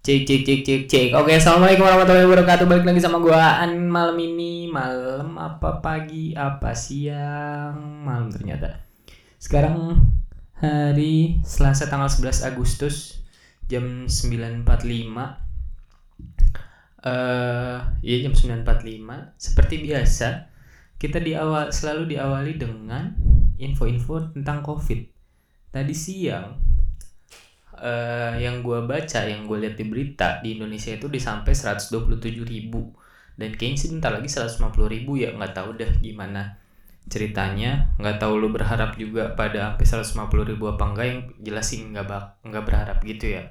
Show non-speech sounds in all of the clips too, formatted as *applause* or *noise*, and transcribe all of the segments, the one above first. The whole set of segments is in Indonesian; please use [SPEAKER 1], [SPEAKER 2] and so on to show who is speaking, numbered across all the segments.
[SPEAKER 1] Cek cek cek cek cek. Oke, assalamualaikum warahmatullahi wabarakatuh. Balik lagi sama gua An malam ini malam apa pagi apa siang malam ternyata. Sekarang hari Selasa tanggal 11 Agustus jam 9.45. Eh, iya jam 9.45. Seperti biasa, kita di awal selalu diawali dengan info-info tentang Covid. Tadi siang uh, yang gue baca, yang gue lihat di berita di Indonesia itu disampai 127 ribu. Dan kayaknya sih bentar lagi 150 ribu ya nggak tahu deh gimana ceritanya. Nggak tahu lu berharap juga pada sampai 150 ribu apa enggak yang jelas sih nggak bak nggak berharap gitu ya.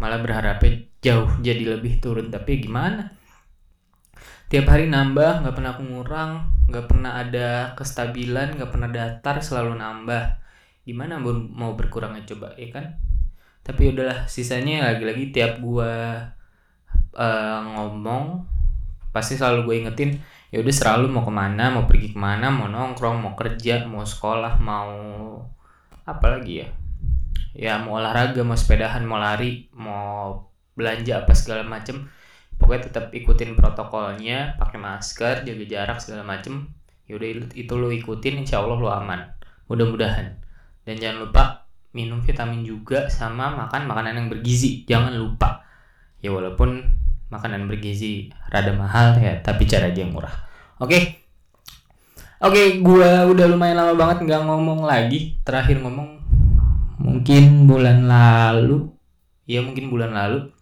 [SPEAKER 1] Malah berharapnya jauh jadi lebih turun. Tapi gimana? Tiap hari nambah nggak pernah kurang nggak pernah ada kestabilan nggak pernah datar selalu nambah. Gimana mau berkurangnya coba ya kan tapi udahlah sisanya lagi-lagi tiap gua uh, ngomong pasti selalu gue ingetin ya udah selalu mau ke mana mau pergi ke mana mau nongkrong mau kerja mau sekolah mau apa lagi ya? Ya mau olahraga mau sepedahan mau lari mau belanja apa segala macem. Pokoknya tetap ikutin protokolnya pakai masker jaga jarak segala macem. Yaudah itu lo ikutin insya Allah lo aman. Mudah-mudahan. Dan jangan lupa minum vitamin juga sama makan makanan yang bergizi. Jangan lupa. Ya walaupun makanan bergizi rada mahal ya tapi cara aja yang murah. Oke. Okay? oke okay, gua udah lumayan lama banget nggak ngomong lagi. Terakhir ngomong mungkin bulan lalu. Ya mungkin bulan lalu.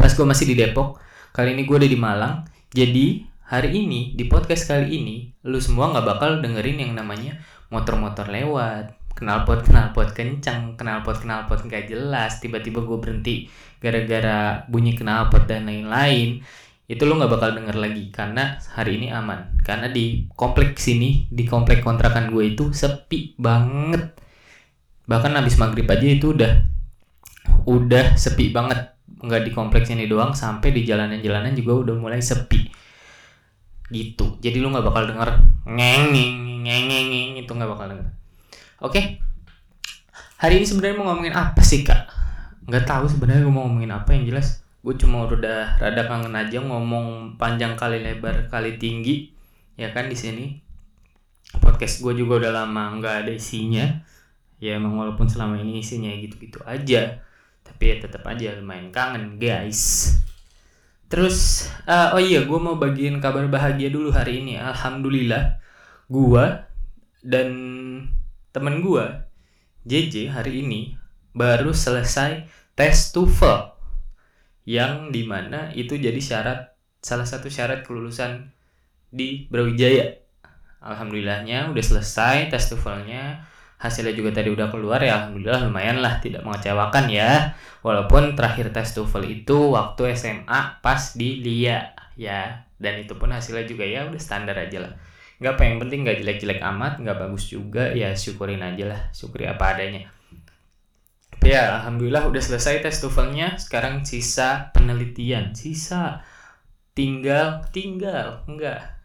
[SPEAKER 1] Pas gua masih di Depok kali ini gua udah di Malang. Jadi hari ini di podcast kali ini lu semua nggak bakal dengerin yang namanya motor-motor lewat knalpot knalpot kencang knalpot knalpot nggak jelas. Tiba-tiba gue berhenti gara-gara bunyi knalpot dan lain-lain. Itu lo nggak bakal denger lagi karena hari ini aman. Karena di komplek sini di komplek kontrakan gue itu sepi banget. Bahkan habis maghrib aja itu udah udah sepi banget. Nggak di kompleks ini doang sampai di jalanan-jalanan juga udah mulai sepi. Gitu. Jadi lu nggak bakal denger ngeng ngeng itu nggak bakal denger Oke. Okay? Hari ini sebenarnya mau ngomongin apa sih kak? Nggak tahu sebenarnya gue mau ngomongin apa yang jelas. Gue cuma udah rada kangen aja ngomong panjang kali lebar kali tinggi, ya kan di sini. Podcast gue juga udah lama nggak ada isinya. Ya emang walaupun selama ini isinya gitu-gitu aja, tapi ya tetap aja lumayan kangen guys. Terus, uh, oh iya, gue mau bagiin kabar bahagia dulu hari ini. Alhamdulillah, gue dan temen gue JJ hari ini baru selesai tes TOEFL yang di mana itu jadi syarat salah satu syarat kelulusan di Brawijaya. Alhamdulillahnya udah selesai tes TOEFL-nya hasilnya juga tadi udah keluar ya Alhamdulillah lumayan lah tidak mengecewakan ya. Walaupun terakhir tes TOEFL itu waktu SMA pas di LIA ya. Dan itu pun hasilnya juga ya udah standar aja lah nggak apa yang penting nggak jelek-jelek amat nggak bagus juga ya syukurin aja lah syukuri apa adanya. Ya alhamdulillah udah selesai tes TOEFL-nya sekarang sisa penelitian. Sisa. Tinggal tinggal enggak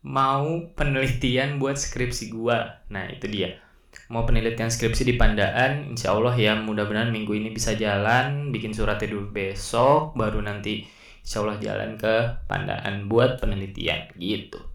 [SPEAKER 1] mau penelitian buat skripsi gua. Nah itu dia. Mau penelitian skripsi di Pandaan insya Allah ya mudah-mudahan minggu ini bisa jalan bikin suratnya dulu besok baru nanti insya Allah jalan ke Pandaan buat penelitian gitu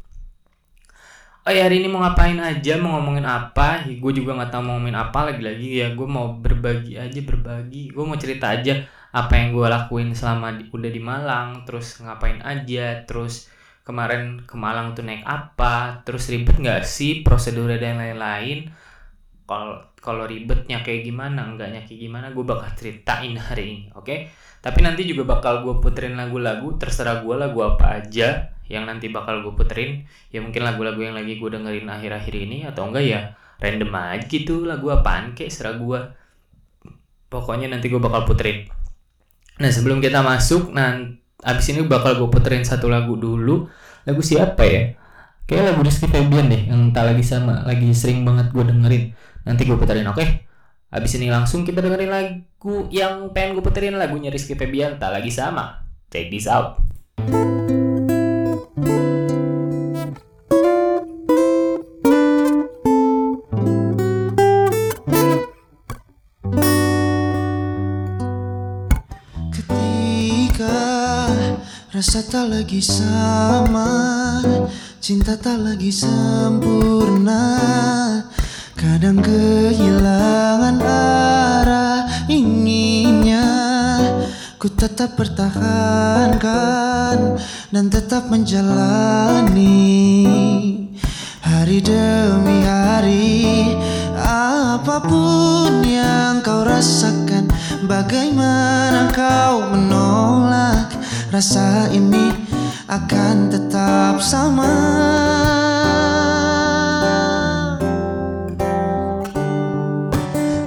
[SPEAKER 1] oh ya hari ini mau ngapain aja? Mau ngomongin apa? Gue juga nggak tahu mau ngomongin apa lagi-lagi. Ya gue mau berbagi aja berbagi. Gue mau cerita aja apa yang gue lakuin selama di, udah di Malang. Terus ngapain aja? Terus kemarin ke Malang tuh naik apa? Terus ribet nggak sih prosedur dan lain-lain? Kalau kalau ribetnya kayak gimana enggaknya kayak gimana gue bakal ceritain hari ini oke? Okay? tapi nanti juga bakal gue puterin lagu-lagu terserah gue lagu apa aja yang nanti bakal gue puterin. Ya mungkin lagu-lagu yang lagi gue dengerin akhir-akhir ini atau enggak ya random aja gitu lagu apaan kayak serah gue pokoknya nanti gue bakal puterin. Nah sebelum kita masuk nah abis ini bakal gue puterin satu lagu dulu. Lagu siapa ya? Kayak lagu Rizky Febian deh yang tak lagi sama lagi sering banget gue dengerin. Nanti gue puterin oke? Okay? abis ini langsung kita dengerin lagu yang pengen gue puterin lagunya Rizky Febian tak lagi sama check this out
[SPEAKER 2] Rasa tak lagi sama Cinta tak lagi sempurna. Kadang kehilangan arah inginnya. Ku tetap pertahankan Dan tetap menjalani. Hari demi hari Apa pun yang kau rasakan Bagaimana kau menolak Rasa ini akan tetap sama.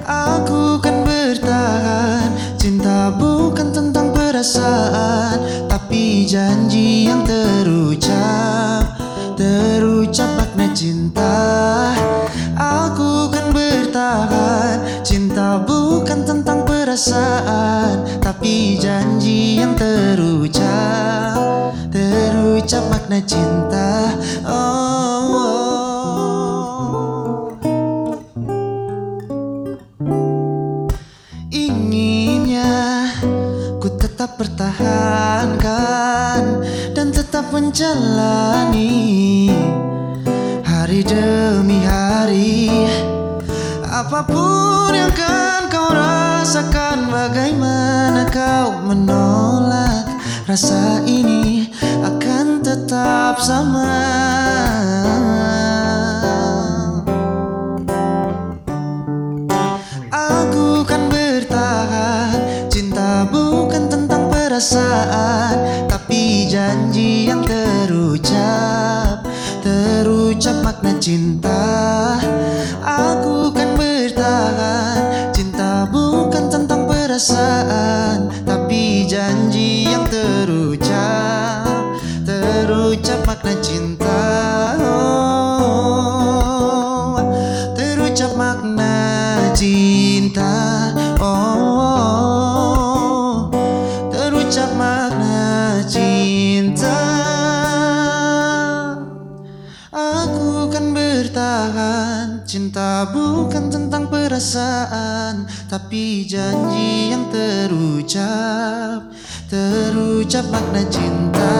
[SPEAKER 2] Aku kan bertahan Cinta bukan tentang perasaan Tapi janji yang terucap Terucap makna cinta perasaan Tapi janji yang terucap Terucap makna cinta oh, oh. Inginnya ku tetap pertahankan Dan tetap menjalani Hari demi hari Apa pun yang akan kau rasakan Bagaimana kau menolak Rasa ini akan tetap sama. Aku kan bertahan Cinta bukan tentang perasaan Tapi janji yang terucap Terucap makna cinta. Aku kan bertahan perasaan Tapi janji yang terucap Terucap makna cinta. Oh, Terucap makna cinta. Terucap makna cinta. Aku kan bertahan Cinta bukan tentang perasaan Tapi janji yang terucap Terucap makna cinta.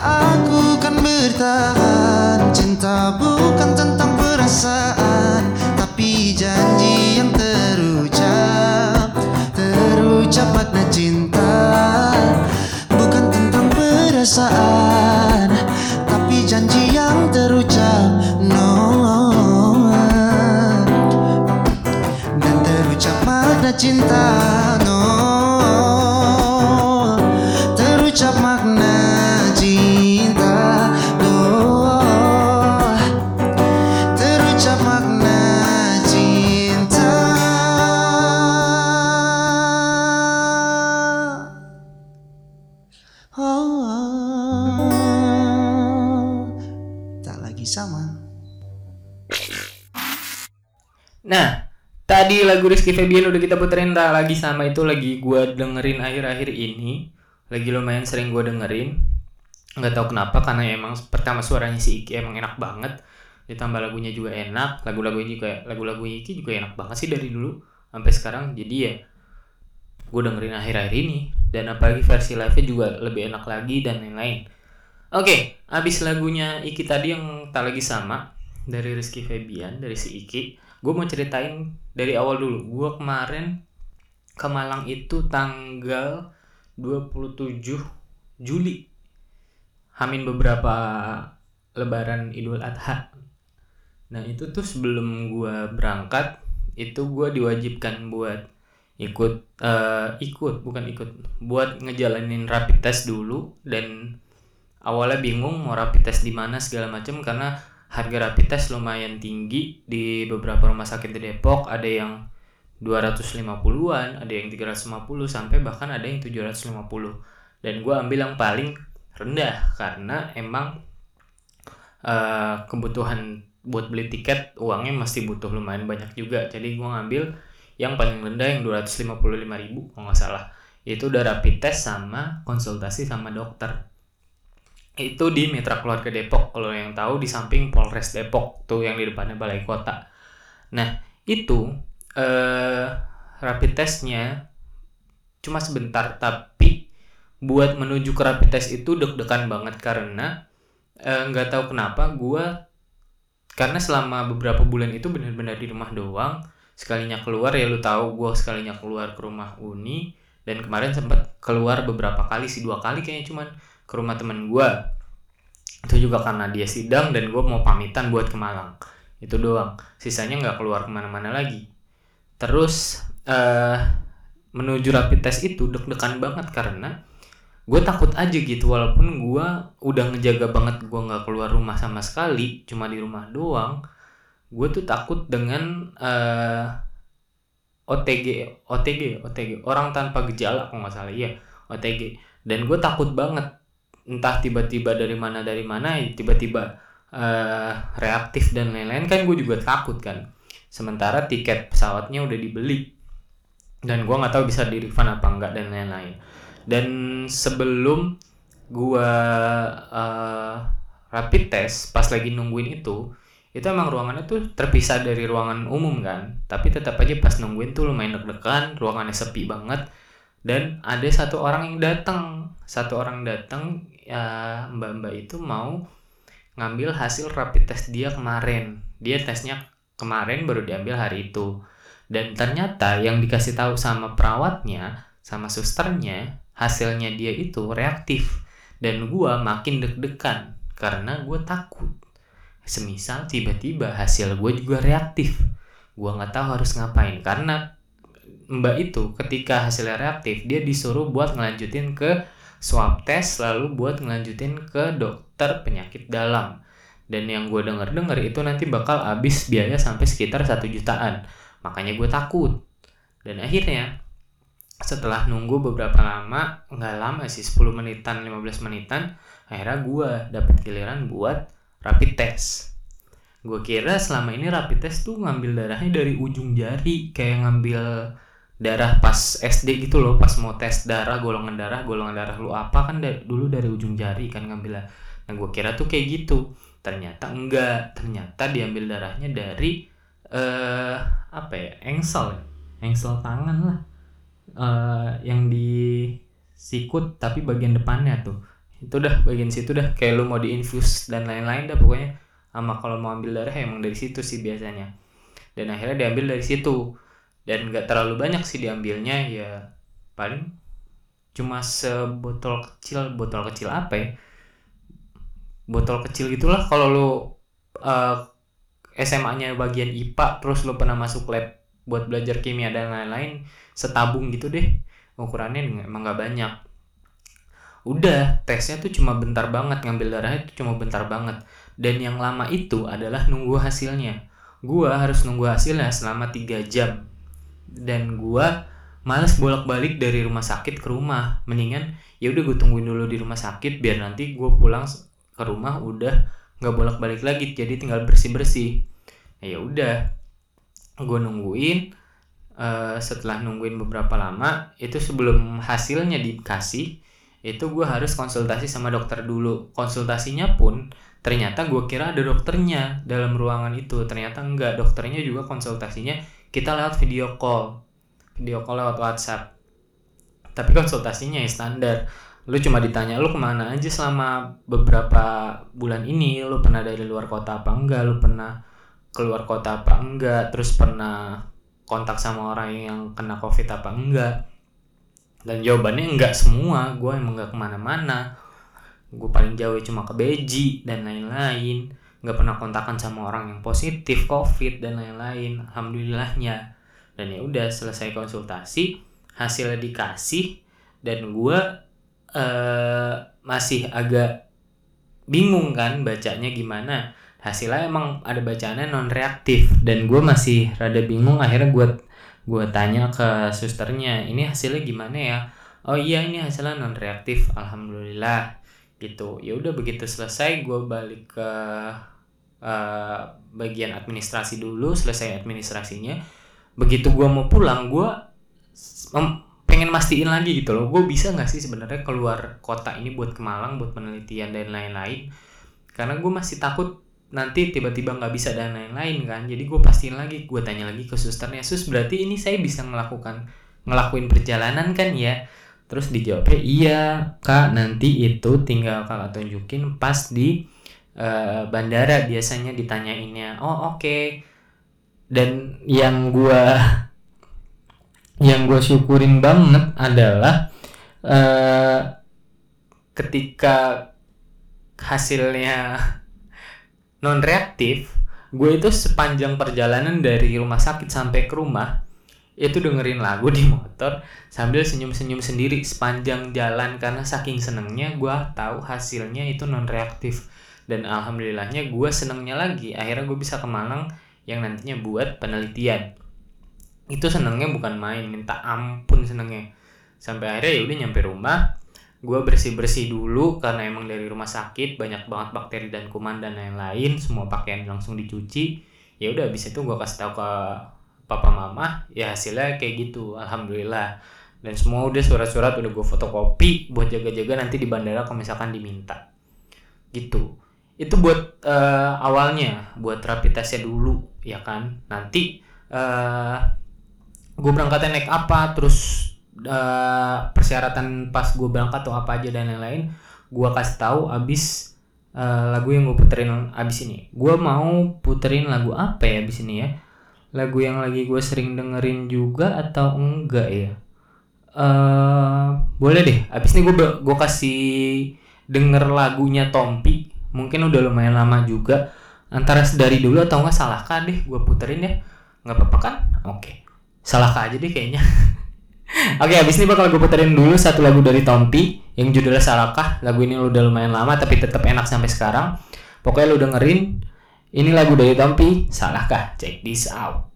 [SPEAKER 2] Aku kan bertahan Cinta bukan tentang perasaan. Tapi janji yang terucap Terucap makna cinta. Bukan tentang perasaan cinta
[SPEAKER 1] lagu Rizky Febian udah kita puterin tak lagi sama itu lagi gua dengerin akhir-akhir ini. Lagi lumayan sering gua dengerin. Nggak tahu kenapa karena emang pertama suaranya si Iki emang enak banget. Ditambah lagunya juga enak. Lagu-lagu ini kayak lagu-lagu Iki juga enak banget sih dari dulu sampai sekarang. Jadi ya gue dengerin akhir-akhir ini dan apalagi versi live-nya juga lebih enak lagi dan lain-lain. Oke, abis lagunya Iki tadi yang tak lagi sama dari Rizky Febian dari si Iki, gue mau ceritain dari awal dulu. Gue kemarin ke Malang itu tanggal 27 Juli. Hamin beberapa lebaran Idul Adha. Nah, itu tuh sebelum gue berangkat itu gue diwajibkan buat ikut eh, ikut bukan ikut buat ngejalanin rapid test dulu dan awalnya bingung mau rapid test di mana segala macam karena harga rapid test lumayan tinggi di beberapa rumah sakit di Depok ada yang 250-an, ada yang 350 sampai bahkan ada yang 750. Dan gue ambil yang paling rendah karena emang eh, kebutuhan buat beli tiket uangnya masih butuh lumayan banyak juga. Jadi gue ngambil yang paling rendah yang 255.000 kalau nggak salah. Itu udah rapid test sama konsultasi sama dokter itu di Mitra Keluarga Depok kalau yang tahu di samping Polres Depok tuh yang di depannya Balai Kota. Nah itu eh, rapid testnya cuma sebentar tapi buat menuju ke rapid test itu deg-degan banget karena eh, nggak tahu kenapa gue karena selama beberapa bulan itu benar-benar di rumah doang sekalinya keluar ya lu tahu gue sekalinya keluar ke rumah uni dan kemarin sempat keluar beberapa kali sih dua kali kayaknya cuman ke rumah temen gue itu juga karena dia sidang dan gue mau pamitan buat ke Malang. Itu doang. Sisanya nggak keluar ke mana-mana lagi. Terus eh menuju rapid test itu deg-degan banget karena gue takut aja gitu walaupun gue udah ngejaga banget gue nggak keluar rumah sama sekali cuma di rumah doang. Gue tuh takut dengan eh OTG OTG OTG orang tanpa gejala kalau nggak salah iya OTG dan gue takut banget entah tiba-tiba dari mana dari mana tiba-tiba eh, reaktif dan lain-lain kan gue juga takut kan. Sementara tiket pesawatnya udah dibeli. Dan gue nggak tahu bisa di refund apa enggak dan lain-lain. Dan sebelum gue eh, rapid test pas lagi nungguin itu itu emang ruangannya tuh terpisah dari ruangan umum kan. Tapi tetap aja pas nungguin tuh lumayan deg-degan ruangannya sepi banget dan ada satu orang yang datang. Satu orang datang ya mbak-mbak itu mau ngambil hasil rapid test dia kemarin. Dia tesnya kemarin baru diambil hari itu. Dan ternyata yang dikasih tahu sama perawatnya sama susternya hasilnya dia itu reaktif. Dan gua makin deg-degan karena gue takut. Semisal tiba-tiba hasil gue juga reaktif. Gue nggak tahu harus ngapain karena mbak itu ketika hasilnya reaktif dia disuruh buat ngelanjutin ke swab test lalu buat ngelanjutin ke dokter penyakit dalam. Dan yang gue denger dengar itu nanti bakal habis biaya sampai sekitar satu jutaan. Makanya gue takut. Dan akhirnya setelah nunggu beberapa lama nggak lama sih 10 menitan 15 menitan akhirnya gue dapet giliran buat rapid test. Gue kira selama ini rapid test tuh ngambil darahnya dari ujung jari kayak ngambil darah pas SD gitu loh pas mau tes darah golongan darah golongan darah lu apa kan da- dulu dari ujung jari kan ngambilnya nah gue kira tuh kayak gitu. Ternyata enggak. Ternyata diambil darahnya dari eh apa ya engsel ya? engsel tangan lah. Eh yang di sikut tapi bagian depannya tuh. Itu dah bagian situ dah. Kayak lu mau diinfus dan lain-lain dah pokoknya. Sama kalau mau ambil darah emang dari situ sih biasanya. Dan akhirnya diambil dari situ dan nggak terlalu banyak sih diambilnya ya paling cuma sebotol kecil botol kecil apa ya? Botol kecil gitulah. Kalau lu eh, SMA-nya bagian IPA terus lu pernah masuk lab buat belajar kimia dan lain-lain setabung gitu deh. Ukurannya emang nggak banyak. Udah tesnya tuh cuma bentar banget ngambil darahnya tuh cuma bentar banget. Dan yang lama itu adalah nunggu hasilnya. Gua harus nunggu hasilnya selama 3 jam dan gua males bolak-balik dari rumah sakit ke rumah. Mendingan ya udah gue tungguin dulu di rumah sakit biar nanti gue pulang ke rumah udah nggak bolak-balik lagi jadi tinggal bersih-bersih. Ya udah. Gue nungguin eh, setelah nungguin beberapa lama itu sebelum hasilnya dikasih itu gue harus konsultasi sama dokter dulu. Konsultasinya pun ternyata gue kira ada dokternya dalam ruangan itu. Ternyata enggak dokternya juga konsultasinya kita lewat video call. Video call lewat WhatsApp. Tapi konsultasinya ya standar. Lu cuma ditanya lu ke mana aja selama beberapa bulan ini? Lu pernah dari luar kota apa enggak? Lu pernah keluar kota apa enggak? Terus pernah kontak sama orang yang kena covid apa enggak? Dan jawabannya enggak semua. Gue emang enggak ke mana-mana. Gue paling jauh cuma ke Beji dan lain-lain nggak pernah kontakan sama orang yang positif covid dan lain-lain. Alhamdulillahnya. Dan ya udah selesai konsultasi hasilnya dikasih dan gue eh masih agak bingung kan bacanya gimana. Hasilnya emang ada bacaannya non reaktif dan gue masih rada bingung. Akhirnya gue gue tanya ke susternya ini hasilnya gimana ya? Oh iya ini hasilnya non reaktif alhamdulillah. Gitu. Ya udah begitu selesai gue balik ke eh, bagian administrasi dulu selesai administrasinya. Begitu gue mau pulang gue pengen mastiin lagi gitu loh. Gue bisa nggak sih sebenarnya keluar kota ini buat ke Malang buat penelitian dan lain-lain? Karena gue masih takut nanti tiba-tiba nggak bisa dan lain-lain kan. Jadi gue pastiin lagi gue tanya lagi ke susternya sus berarti ini saya bisa melakukan ngelakuin perjalanan kan ya? Terus dijawabnya iya kak nanti itu tinggal kakak tunjukin pas di eh, bandara biasanya ditanyainnya oh oke. Dan yang gua *laughs* yang gue syukurin banget adalah eh ketika hasilnya *laughs* non reaktif gue itu sepanjang perjalanan dari rumah sakit sampai ke rumah itu dengerin lagu di motor sambil senyum-senyum sendiri. Sepanjang jalan karena saking senengnya gue tahu hasilnya itu non reaktif dan alhamdulillahnya gue senengnya lagi. Akhirnya gue bisa ke Malang yang nantinya buat penelitian. Itu senengnya bukan main minta ampun senengnya. Sampai akhirnya ya udah nyampe rumah. Gue bersih bersih dulu karena emang dari rumah sakit banyak banget bakteri dan kuman dan lain-lain semua pakaian langsung dicuci. Ya udah habis itu gue kasih tahu ke papa mama ya hasilnya kayak gitu alhamdulillah. Dan semua udah surat-surat udah gue fotokopi buat jaga-jaga nanti di bandara kalau misalkan diminta. Gitu itu buat eh, awalnya buat rapid testnya dulu ya kan? Nanti eh gue berangkatnya naik apa terus eh, persyaratan pas gue berangkat atau apa aja dan lain-lain gue kasih tahu abis eh, lagu yang gue puterin abis ini. Gue mau puterin lagu apa ya abis ini ya? Lagu yang lagi gue sering dengerin juga atau enggak ya? Eh boleh deh. Abis ini gue gue kasih denger lagunya Tompi mungkin udah lumayan lama juga antara dari dulu atau enggak salahkah deh gue puterin ya nggak apa-apa kan oke salahkah aja deh kayaknya *laughs* Oke, abis ini bakal gue puterin dulu satu lagu dari Tompi yang judulnya Salahkah. Lagu ini udah lumayan lama tapi tetap enak sampai sekarang. Pokoknya lu dengerin. Ini lagu dari Tompi, Salahkah. Check this out.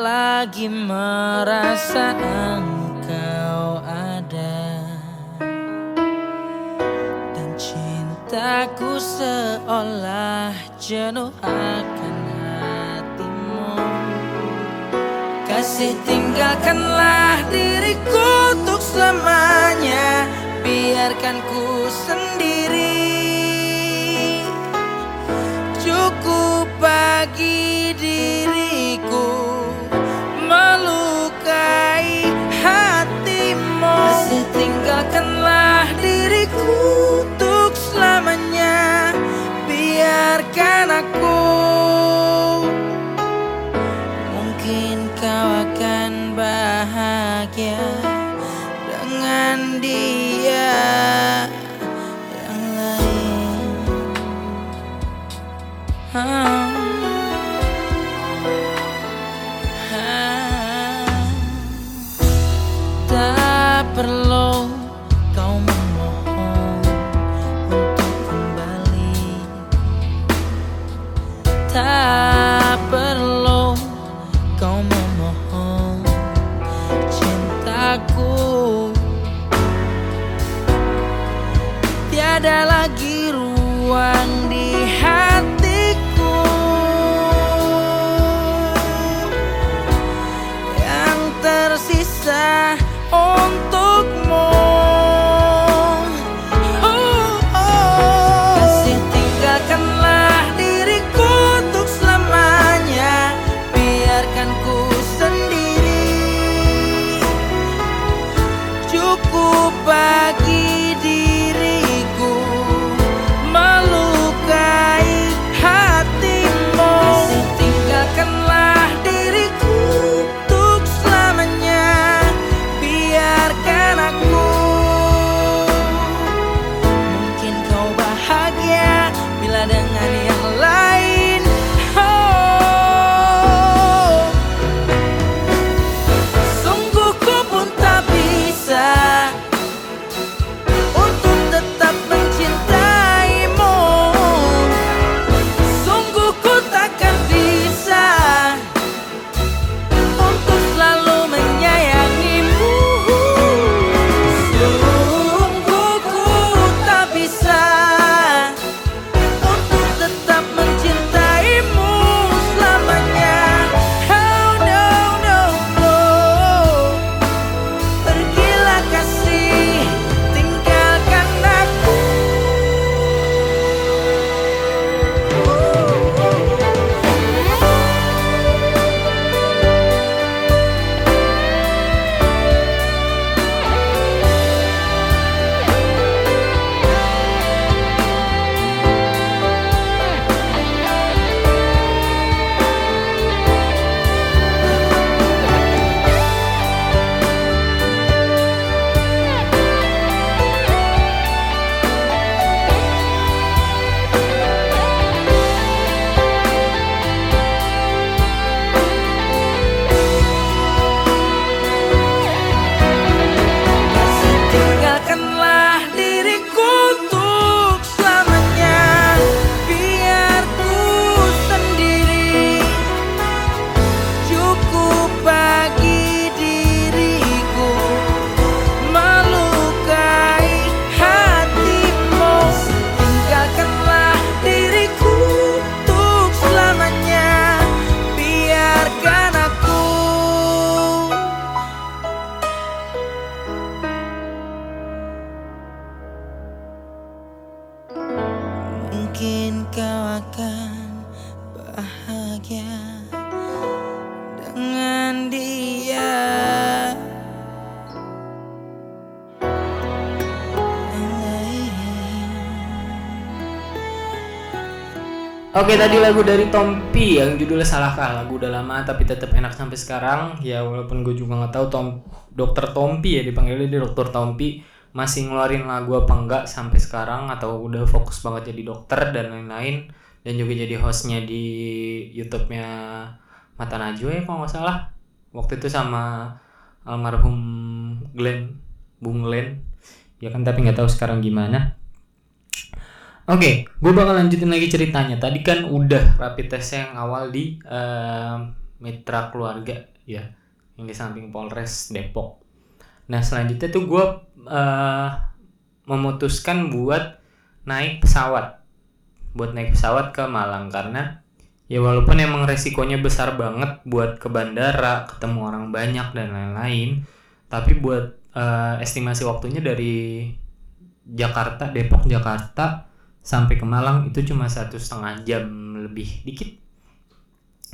[SPEAKER 3] Lagi merasa engkau ada. Dan cintaku seolah jenuh akan hatimu. Kasih tinggalkanlah diriku untuk selamanya. Biarkan ku sendiri. Cukup bagi diriku
[SPEAKER 1] Oke tadi lagu dari Tompi yang judulnya salah kah lagu udah lama tapi tetap enak sampai sekarang. Ya walaupun gue juga nggak tahu Tom dokter Tompi ya dipanggilnya dia dokter Tompi masih ngeluarin lagu apa enggak sampai sekarang atau udah fokus banget jadi dokter dan lain-lain. Dan juga jadi hostnya di YouTube-nya Mata Najwa ya kalau nggak salah. Waktu itu sama almarhum Glenn Bung Glenn. Ya kan tapi nggak tahu sekarang gimana Oke, gue bakal lanjutin lagi ceritanya. Tadi kan udah rapid test yang awal di eh, mitra keluarga ya, yang di samping Polres Depok. Nah selanjutnya tuh gue eh, memutuskan buat naik pesawat, buat naik pesawat ke Malang karena ya walaupun emang resikonya besar banget buat ke bandara, ketemu orang banyak dan lain-lain, tapi buat eh, estimasi waktunya dari Jakarta, Depok, Jakarta sampai ke Malang itu cuma satu setengah jam lebih dikit.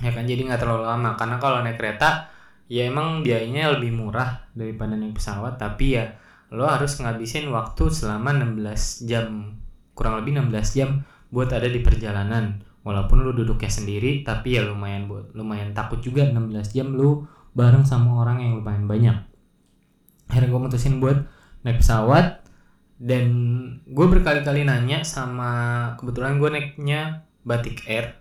[SPEAKER 1] Ya kan jadi nggak terlalu lama. Karena kalau naik kereta ya emang biayanya lebih murah daripada naik pesawat. Tapi ya lo harus ngabisin waktu selama 16 jam. Kurang lebih 16 jam buat ada di perjalanan. Walaupun lu duduknya sendiri tapi ya lumayan buat lumayan takut juga 16 jam lu bareng sama orang yang lumayan banyak. Akhirnya gue mutusin buat naik pesawat dan gue berkali-kali nanya sama kebetulan gue naiknya Batik Air.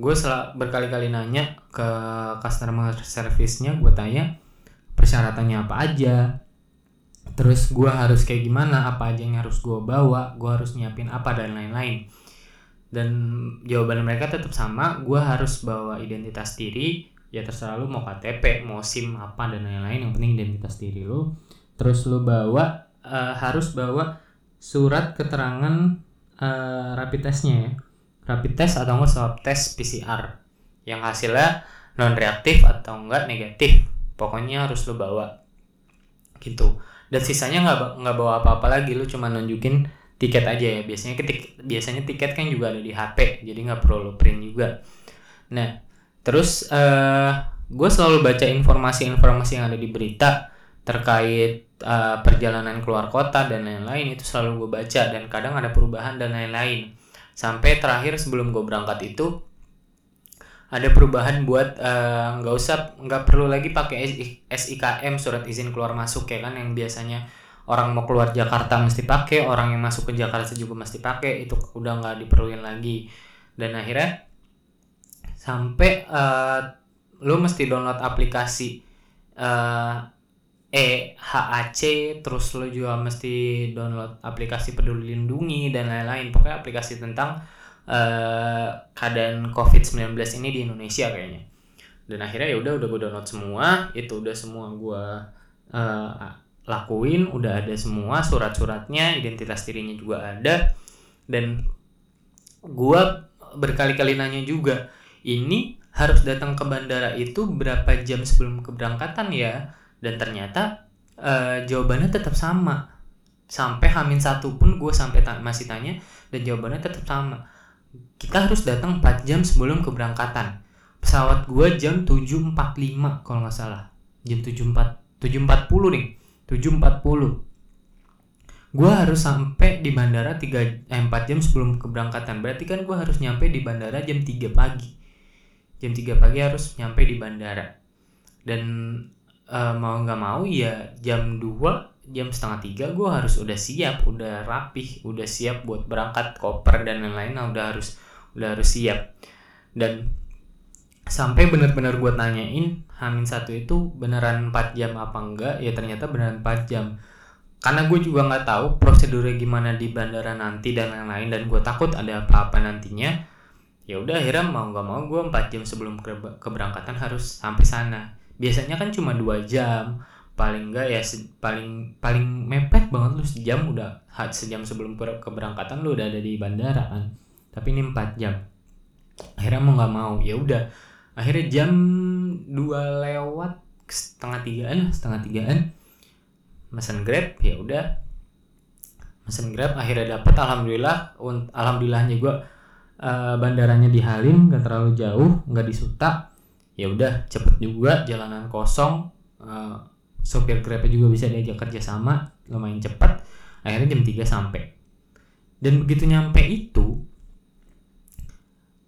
[SPEAKER 1] Gue sel- berkali-kali nanya ke customer service-nya gue tanya persyaratannya apa aja? Terus gue harus kayak gimana? Apa aja yang harus gue bawa? Gue harus nyiapin apa? Dan lain-lain. Dan jawaban mereka tetap sama gue harus bawa identitas diri. Ya terserah lu mau KTP mau SIM apa dan lain-lain. Yang penting identitas diri lu. Terus lu bawa eh, harus bawa surat keterangan eh, rapid testnya ya. Rapid test atau enggak swab test PCR yang hasilnya non reaktif atau enggak negatif. Pokoknya harus lu bawa. Gitu. Dan sisanya nggak nggak bawa apa-apa lagi. Lu cuma nunjukin tiket aja ya. Biasanya ketik biasanya tiket kan juga ada di HP jadi nggak perlu lu print juga. Nah terus eh gue selalu baca informasi-informasi yang ada di berita terkait eh, perjalanan keluar kota dan lain-lain itu selalu gue baca dan kadang ada perubahan dan lain-lain. Sampai terakhir sebelum gue berangkat itu ada perubahan buat eh, nggak usah nggak perlu lagi pakai SI- SIKM surat izin keluar masuk ya kan yang biasanya orang mau keluar Jakarta mesti pakai orang yang masuk ke Jakarta juga mesti pakai itu udah nggak diperluin lagi. Dan akhirnya sampai eh, lu mesti download aplikasi EHAC terus lu juga mesti download aplikasi Peduli Lindungi dan lain-lain. Pokoknya aplikasi tentang eh, keadaan COVID-19 ini di Indonesia kayaknya. Dan akhirnya ya udah udah gue download semua itu udah semua gue eh, lakuin udah ada semua surat-suratnya identitas dirinya juga ada. Dan gue berkali-kali nanya juga ini harus datang ke bandara itu berapa jam sebelum keberangkatan ya dan ternyata eh, jawabannya tetap sama. Sampai hamin satu pun gue sampai ta- masih tanya dan jawabannya tetap sama. Kita harus datang 4 jam sebelum keberangkatan. Pesawat gue jam 7.45 kalau nggak salah. Jam 7.4 7.40 nih. 7.40 gue harus sampai di bandara 3 eh, 4 jam sebelum keberangkatan. Berarti kan gue harus nyampe di bandara jam 3 pagi. Jam 3 pagi harus nyampe di bandara. Dan eh, mau nggak mau ya jam 2 jam setengah tiga gue harus udah siap udah rapih udah siap buat berangkat koper dan lain-lain. Nah udah harus udah harus siap. Dan sampai bener-bener gue nanyain Hamin satu itu beneran 4 jam apa enggak? Ya ternyata beneran 4 jam. Karena gue juga nggak tahu prosedurnya gimana di bandara nanti dan lain-lain dan gue takut ada apa-apa nantinya. Ya udah akhirnya mau nggak mau gue 4 jam sebelum ke- keberangkatan harus sampai sana biasanya kan cuma dua jam. Paling enggak ya paling paling mepet banget lu sejam udah sejam sebelum keberangkatan lu udah ada di bandara kan. Tapi ini 4 jam. Akhirnya mau nggak mau ya udah. Akhirnya jam 2 lewat setengah tigaan lah, setengah tigaan mesen grab ya udah. Mesen grab akhirnya dapet. Alhamdulillah alhamdulillahnya gue bandaranya di Halim gak terlalu jauh nggak di Suta ya udah cepet juga jalanan kosong eh, sopir grabnya juga bisa diajak kerja sama lumayan cepat akhirnya jam 3 sampai. Dan begitu nyampe itu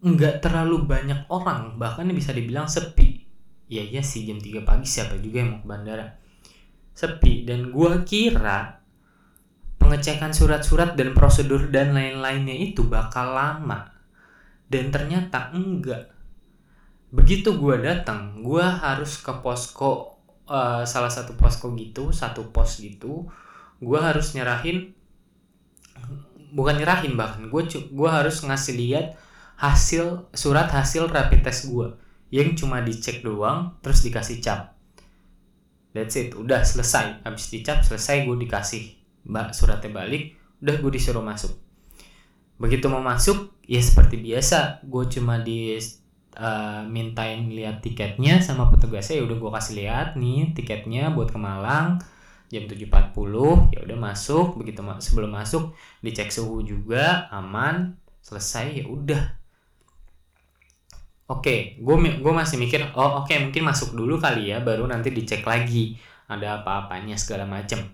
[SPEAKER 1] nggak terlalu banyak orang bahkan bisa dibilang sepi. Ya iya sih jam 3 pagi siapa juga yang mau ke bandara. Sepi dan gua kira pengecekan surat-surat dan prosedur dan lain-lainnya itu bakal lama. Dan ternyata enggak begitu gua datang gua harus ke posko eh, salah satu posko gitu satu pos gitu gua harus nyerahin bukan nyerahin bahkan gue gua harus ngasih lihat hasil surat hasil rapid test gue yang cuma dicek doang terus dikasih cap. That's it udah selesai. Habis dicap selesai gue dikasih mbak suratnya balik udah gue disuruh masuk. Begitu mau masuk ya seperti biasa gue cuma di uh, mintain lihat tiketnya sama petugasnya ya udah gue kasih lihat nih tiketnya buat ke Malang jam 7.40 ya udah masuk. Begitu ma- sebelum masuk dicek suhu juga aman selesai ya udah. Oke gue gue masih mikir oh oke mungkin masuk dulu kali ya baru nanti dicek lagi ada apa-apanya segala macem.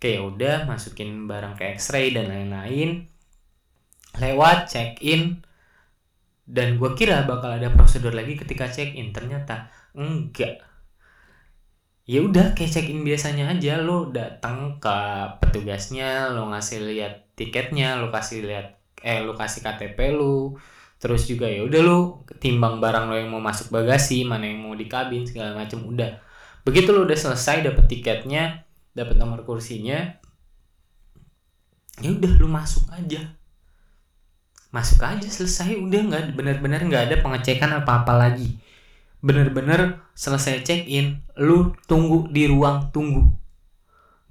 [SPEAKER 1] Oke ya udah masukin barang ke X-ray dan lain-lain. Lewat check in dan gue kira bakal ada prosedur lagi ketika check in ternyata enggak. Ya udah kayak check in biasanya aja. Lo datang ke petugasnya lo ngasih lihat tiketnya lo kasih lihat eh lo kasih KTP lo. Terus juga ya udah lo timbang barang lo yang mau masuk bagasi mana yang mau di kabin segala macam udah. Begitu lo udah selesai dapet tiketnya dapet nomor kursinya ya udah lo masuk aja masuk aja selesai. Udah nggak benar-benar nggak ada pengecekan apa-apa lagi. Bener-bener selesai check in lu tunggu di ruang tunggu.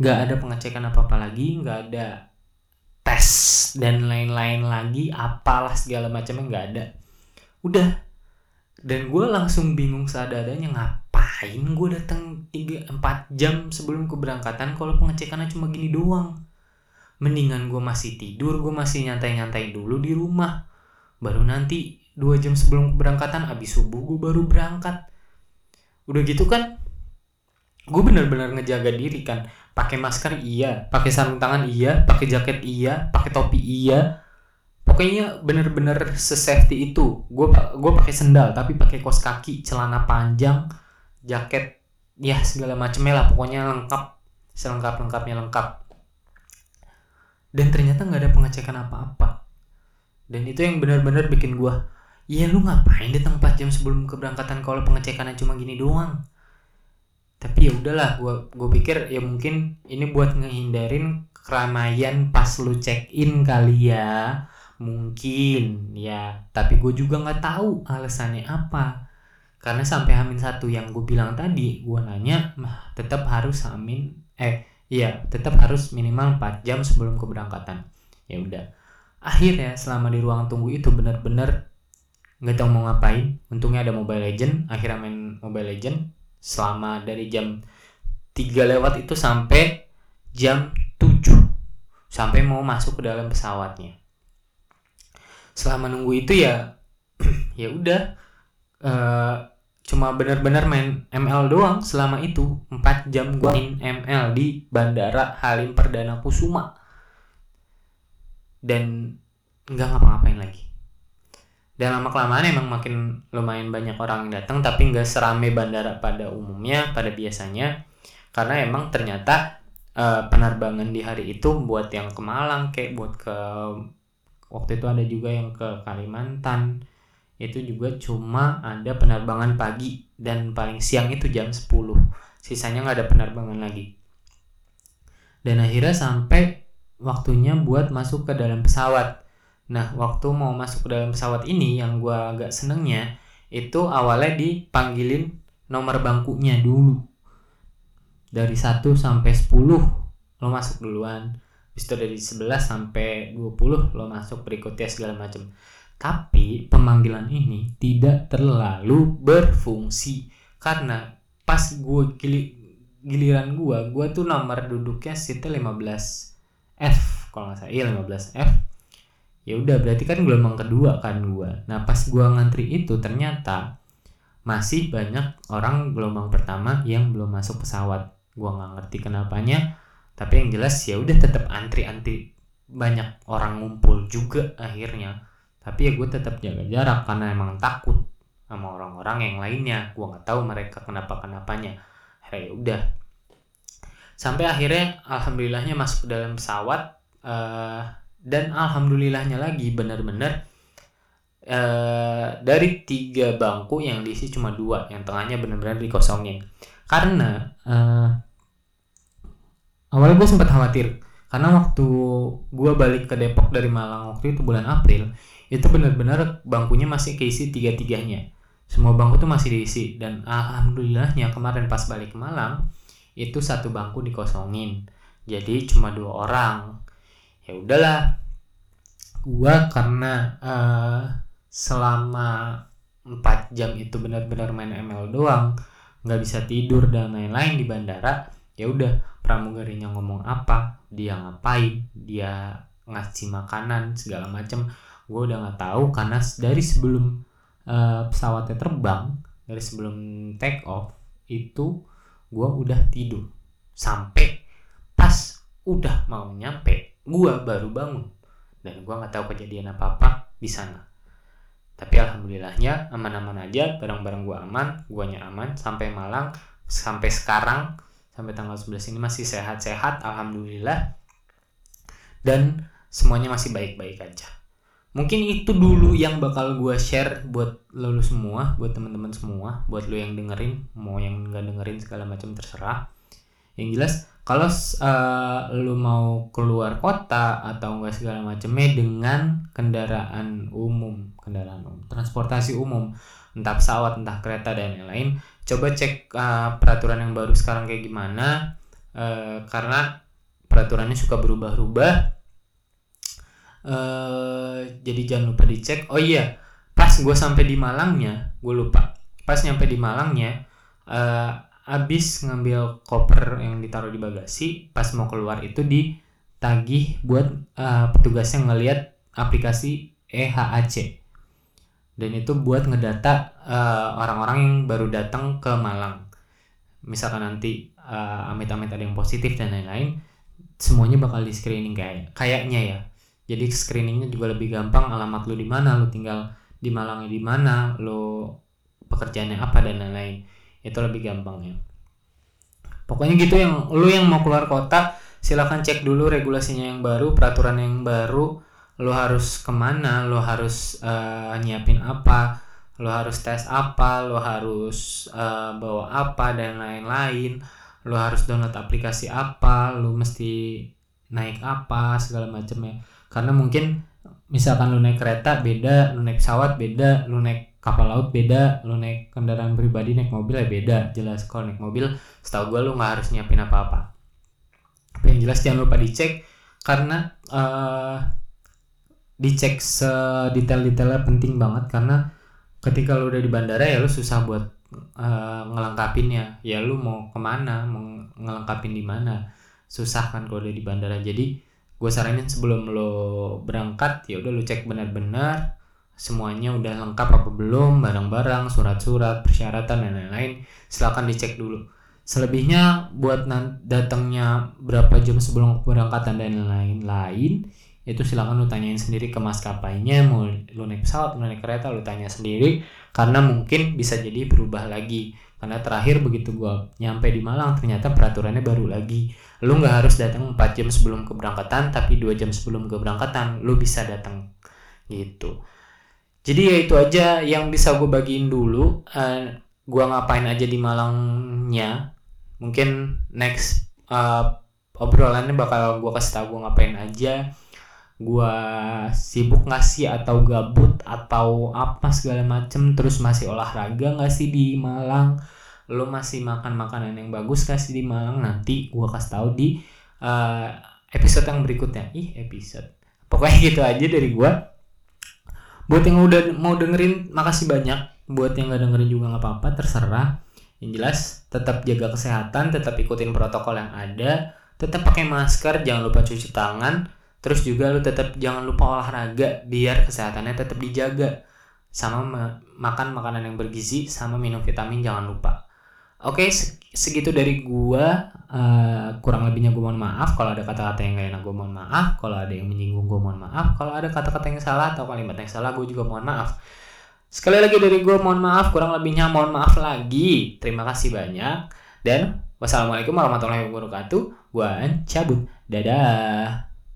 [SPEAKER 1] Nggak ada pengecekan apa apa lagi nggak ada tes dan lain-lain lagi apalah segala macamnya nggak ada. Udah. Dan gue langsung bingung seadanya ngapain gue datang 3 4 jam sebelum keberangkatan kalau pengecekannya cuma gini doang mendingan gue masih tidur gue masih nyantai-nyantai dulu di rumah. Baru nanti dua jam sebelum keberangkatan abis subuh gue baru berangkat. Udah gitu kan gue bener-bener ngejaga diri kan. Pakai masker iya. Pakai sarung tangan iya. Pakai jaket iya. Pakai topi iya. Pokoknya bener-bener sesafety itu. Gue gue pakai sendal tapi pakai kos kaki celana panjang jaket ya segala macamnya lah. Pokoknya lengkap. Selengkap lengkapnya lengkap dan ternyata nggak ada pengecekan apa-apa dan itu yang benar-benar bikin gue Iya lu ngapain datang 4 jam sebelum keberangkatan kalau pengecekannya cuma gini doang. Tapi ya udahlah, gua gua pikir ya mungkin ini buat ngehindarin keramaian pas lu check in kali ya. Mungkin ya, tapi gue juga nggak tahu alasannya apa. Karena sampai hamin satu yang gue bilang tadi, gue nanya, mah tetap harus hamin, eh iya tetap harus minimal 4 jam sebelum keberangkatan. Ya udah. Akhirnya selama di ruang tunggu itu benar-benar nggak tahu mau ngapain untungnya ada Mobile Legend akhirnya main Mobile Legend selama dari jam 3 lewat itu sampai jam 7 sampai mau masuk ke dalam pesawatnya selama nunggu itu ya *clears throat* ya udah uh, cuma benar-benar main ML doang selama itu. 4 jam gua main ML di Bandara Halim Perdana Kusuma. Dan nggak ngapa-ngapain lagi. Dan lama kelamaan emang makin lumayan banyak orang yang datang tapi nggak serame bandara pada umumnya pada biasanya. Karena emang ternyata uh, penerbangan di hari itu buat yang ke Malang kayak buat ke waktu itu ada juga yang ke Kalimantan itu juga cuma ada penerbangan pagi dan paling siang itu jam 10 sisanya nggak ada penerbangan lagi dan akhirnya sampai waktunya buat masuk ke dalam pesawat Nah, waktu mau masuk ke dalam pesawat ini yang gue agak senengnya itu awalnya dipanggilin nomor bangkunya dulu. Dari 1 sampai 10 lo masuk duluan. Habis itu dari 11 sampai 20 lo masuk berikutnya segala macam. Tapi pemanggilan ini tidak terlalu berfungsi. Karena pas gue giliran gue, gue tuh nomor duduknya situ 15 F kalau nggak salah, iya 15 F. Ya udah berarti kan gelombang kedua kan gua. Nah pas gua ngantri itu ternyata masih banyak orang gelombang pertama yang belum masuk pesawat. Gua nggak ngerti kenapanya tapi yang jelas ya udah tetap antri antri banyak orang ngumpul juga akhirnya tapi ya gue tetap jaga jarak karena emang takut sama orang-orang yang lainnya. Gue nggak tahu mereka kenapa kenapanya akhirnya ya udah. Sampai akhirnya alhamdulillahnya masuk dalam pesawat eh, dan alhamdulillahnya lagi benar-benar eh, dari tiga bangku yang diisi cuma dua yang tengahnya benar-benar dikosongin. Karena eh, awalnya gue sempat khawatir. Karena waktu gue balik ke Depok dari Malang waktu itu bulan April itu benar-benar bangkunya masih keisi tiga-tiganya. Semua bangku tuh masih diisi. Dan alhamdulillahnya kemarin pas balik ke Malang itu satu bangku dikosongin. Jadi cuma dua orang. Ya udahlah. Gua karena eh, selama 4 jam itu benar-benar main ML doang nggak bisa tidur dan lain-lain di bandara ya udah pramugarinya ngomong apa dia ngapain dia ngasih makanan segala macem gue udah nggak tahu karena dari sebelum eh, pesawatnya terbang dari sebelum take off itu gue udah tidur. Sampai pas udah mau nyampe gue baru bangun. Dan gue nggak tahu kejadian apa apa di sana. Tapi alhamdulillahnya aman-aman aja barang-barang gue aman guanya aman. Sampai Malang sampai sekarang sampai tanggal 11 ini masih sehat-sehat alhamdulillah. Dan semuanya masih baik-baik aja mungkin itu dulu yang bakal gue share buat lo lu semua buat teman-teman semua buat lo yang dengerin mau yang nggak dengerin segala macam terserah. Yang jelas kalau uh, lu mau keluar kota atau enggak segala macamnya dengan kendaraan umum kendaraan umum transportasi umum entah pesawat entah kereta dan lain-lain coba cek uh, peraturan yang baru sekarang kayak gimana. Uh, karena peraturannya suka berubah-ubah uh, jadi jangan lupa dicek. Oh iya pas gue sampai di Malangnya gue lupa. Pas nyampe di Malangnya uh, abis ngambil koper yang ditaruh di bagasi pas mau keluar itu ditagih buat uh, petugas yang ngelihat aplikasi EHAC dan itu buat ngedata orang-orang uh, yang baru datang ke Malang. Misalkan nanti uh, amit-amit ada yang positif dan lain-lain semuanya bakal di screening kayak kayaknya ya jadi screeningnya juga lebih gampang alamat lu di mana lu tinggal di Malangnya di mana lu pekerjaannya apa dan lain-lain. Itu lebih gampang ya. Pokoknya gitu yang lu yang mau keluar kota silahkan cek dulu regulasinya yang baru peraturan yang baru lu harus ke mana lu harus uh, nyiapin apa lu harus tes apa lu harus uh, bawa apa dan lain-lain lu harus download aplikasi apa lu mesti naik apa segala macamnya karena mungkin misalkan lu naik kereta beda lu naik pesawat beda lu naik kapal laut beda lu naik kendaraan pribadi naik mobil ya beda. Jelas kalau naik mobil setahu gue lu nggak harus nyiapin apa-apa. Tapi yang jelas jangan lupa dicek karena uh, dicek sedetail-detailnya penting banget. Karena ketika lu udah di bandara ya lu susah buat uh, ngelengkapinnya ya lu mau ke mana mau ngelengkapin di mana. Susah kan kalau udah di bandara. Jadi gue saranin sebelum lo berangkat ya udah lu cek benar-benar semuanya udah lengkap apa belum barang-barang surat-surat persyaratan dan lain-lain. Silahkan dicek dulu. Selebihnya buat datangnya berapa jam sebelum keberangkatan dan lain-lain itu silakan lu tanyain sendiri ke maskapainya. Mau lu naik pesawat lu naik kereta lu tanya sendiri. Karena mungkin bisa jadi berubah lagi karena terakhir begitu gua nyampe di Malang ternyata peraturannya baru lagi. Lu nggak harus datang 4 jam sebelum keberangkatan tapi dua jam sebelum keberangkatan lu bisa datang. Gitu. Jadi ya itu aja yang bisa gue bagiin dulu. Uh, gua ngapain aja di Malangnya. Mungkin next uh, obrolannya bakal gua kasih tau gue ngapain aja. Gua sibuk nggak sih atau gabut atau apa segala macem terus masih olahraga nggak sih di Malang lo masih makan makanan yang bagus kasih di Malang? Nanti gua kasih tahu di uh, episode yang berikutnya. Ih episode. Pokoknya gitu aja dari gua. Buat yang udah mau dengerin makasih banyak. Buat yang nggak dengerin juga nggak apa-apa terserah. Yang jelas tetap jaga kesehatan tetap ikutin protokol yang ada tetap pakai masker jangan lupa cuci tangan. Terus juga lu tetap jangan lupa olahraga biar kesehatannya tetap dijaga. Sama makan makanan yang bergizi sama minum vitamin jangan lupa oke segitu dari gua. Eh, kurang lebihnya gue mohon maaf. Kalau ada kata-kata yang gak enak gue mohon maaf. Kalau ada yang menyinggung gue mohon maaf. Kalau ada kata-kata yang salah atau kalimat yang salah gue juga mohon maaf. Sekali lagi dari gue mohon maaf. Kurang lebihnya mohon maaf lagi. Terima kasih banyak. Dan wassalamualaikum warahmatullahi wabarakatuh. Gue cabut dadah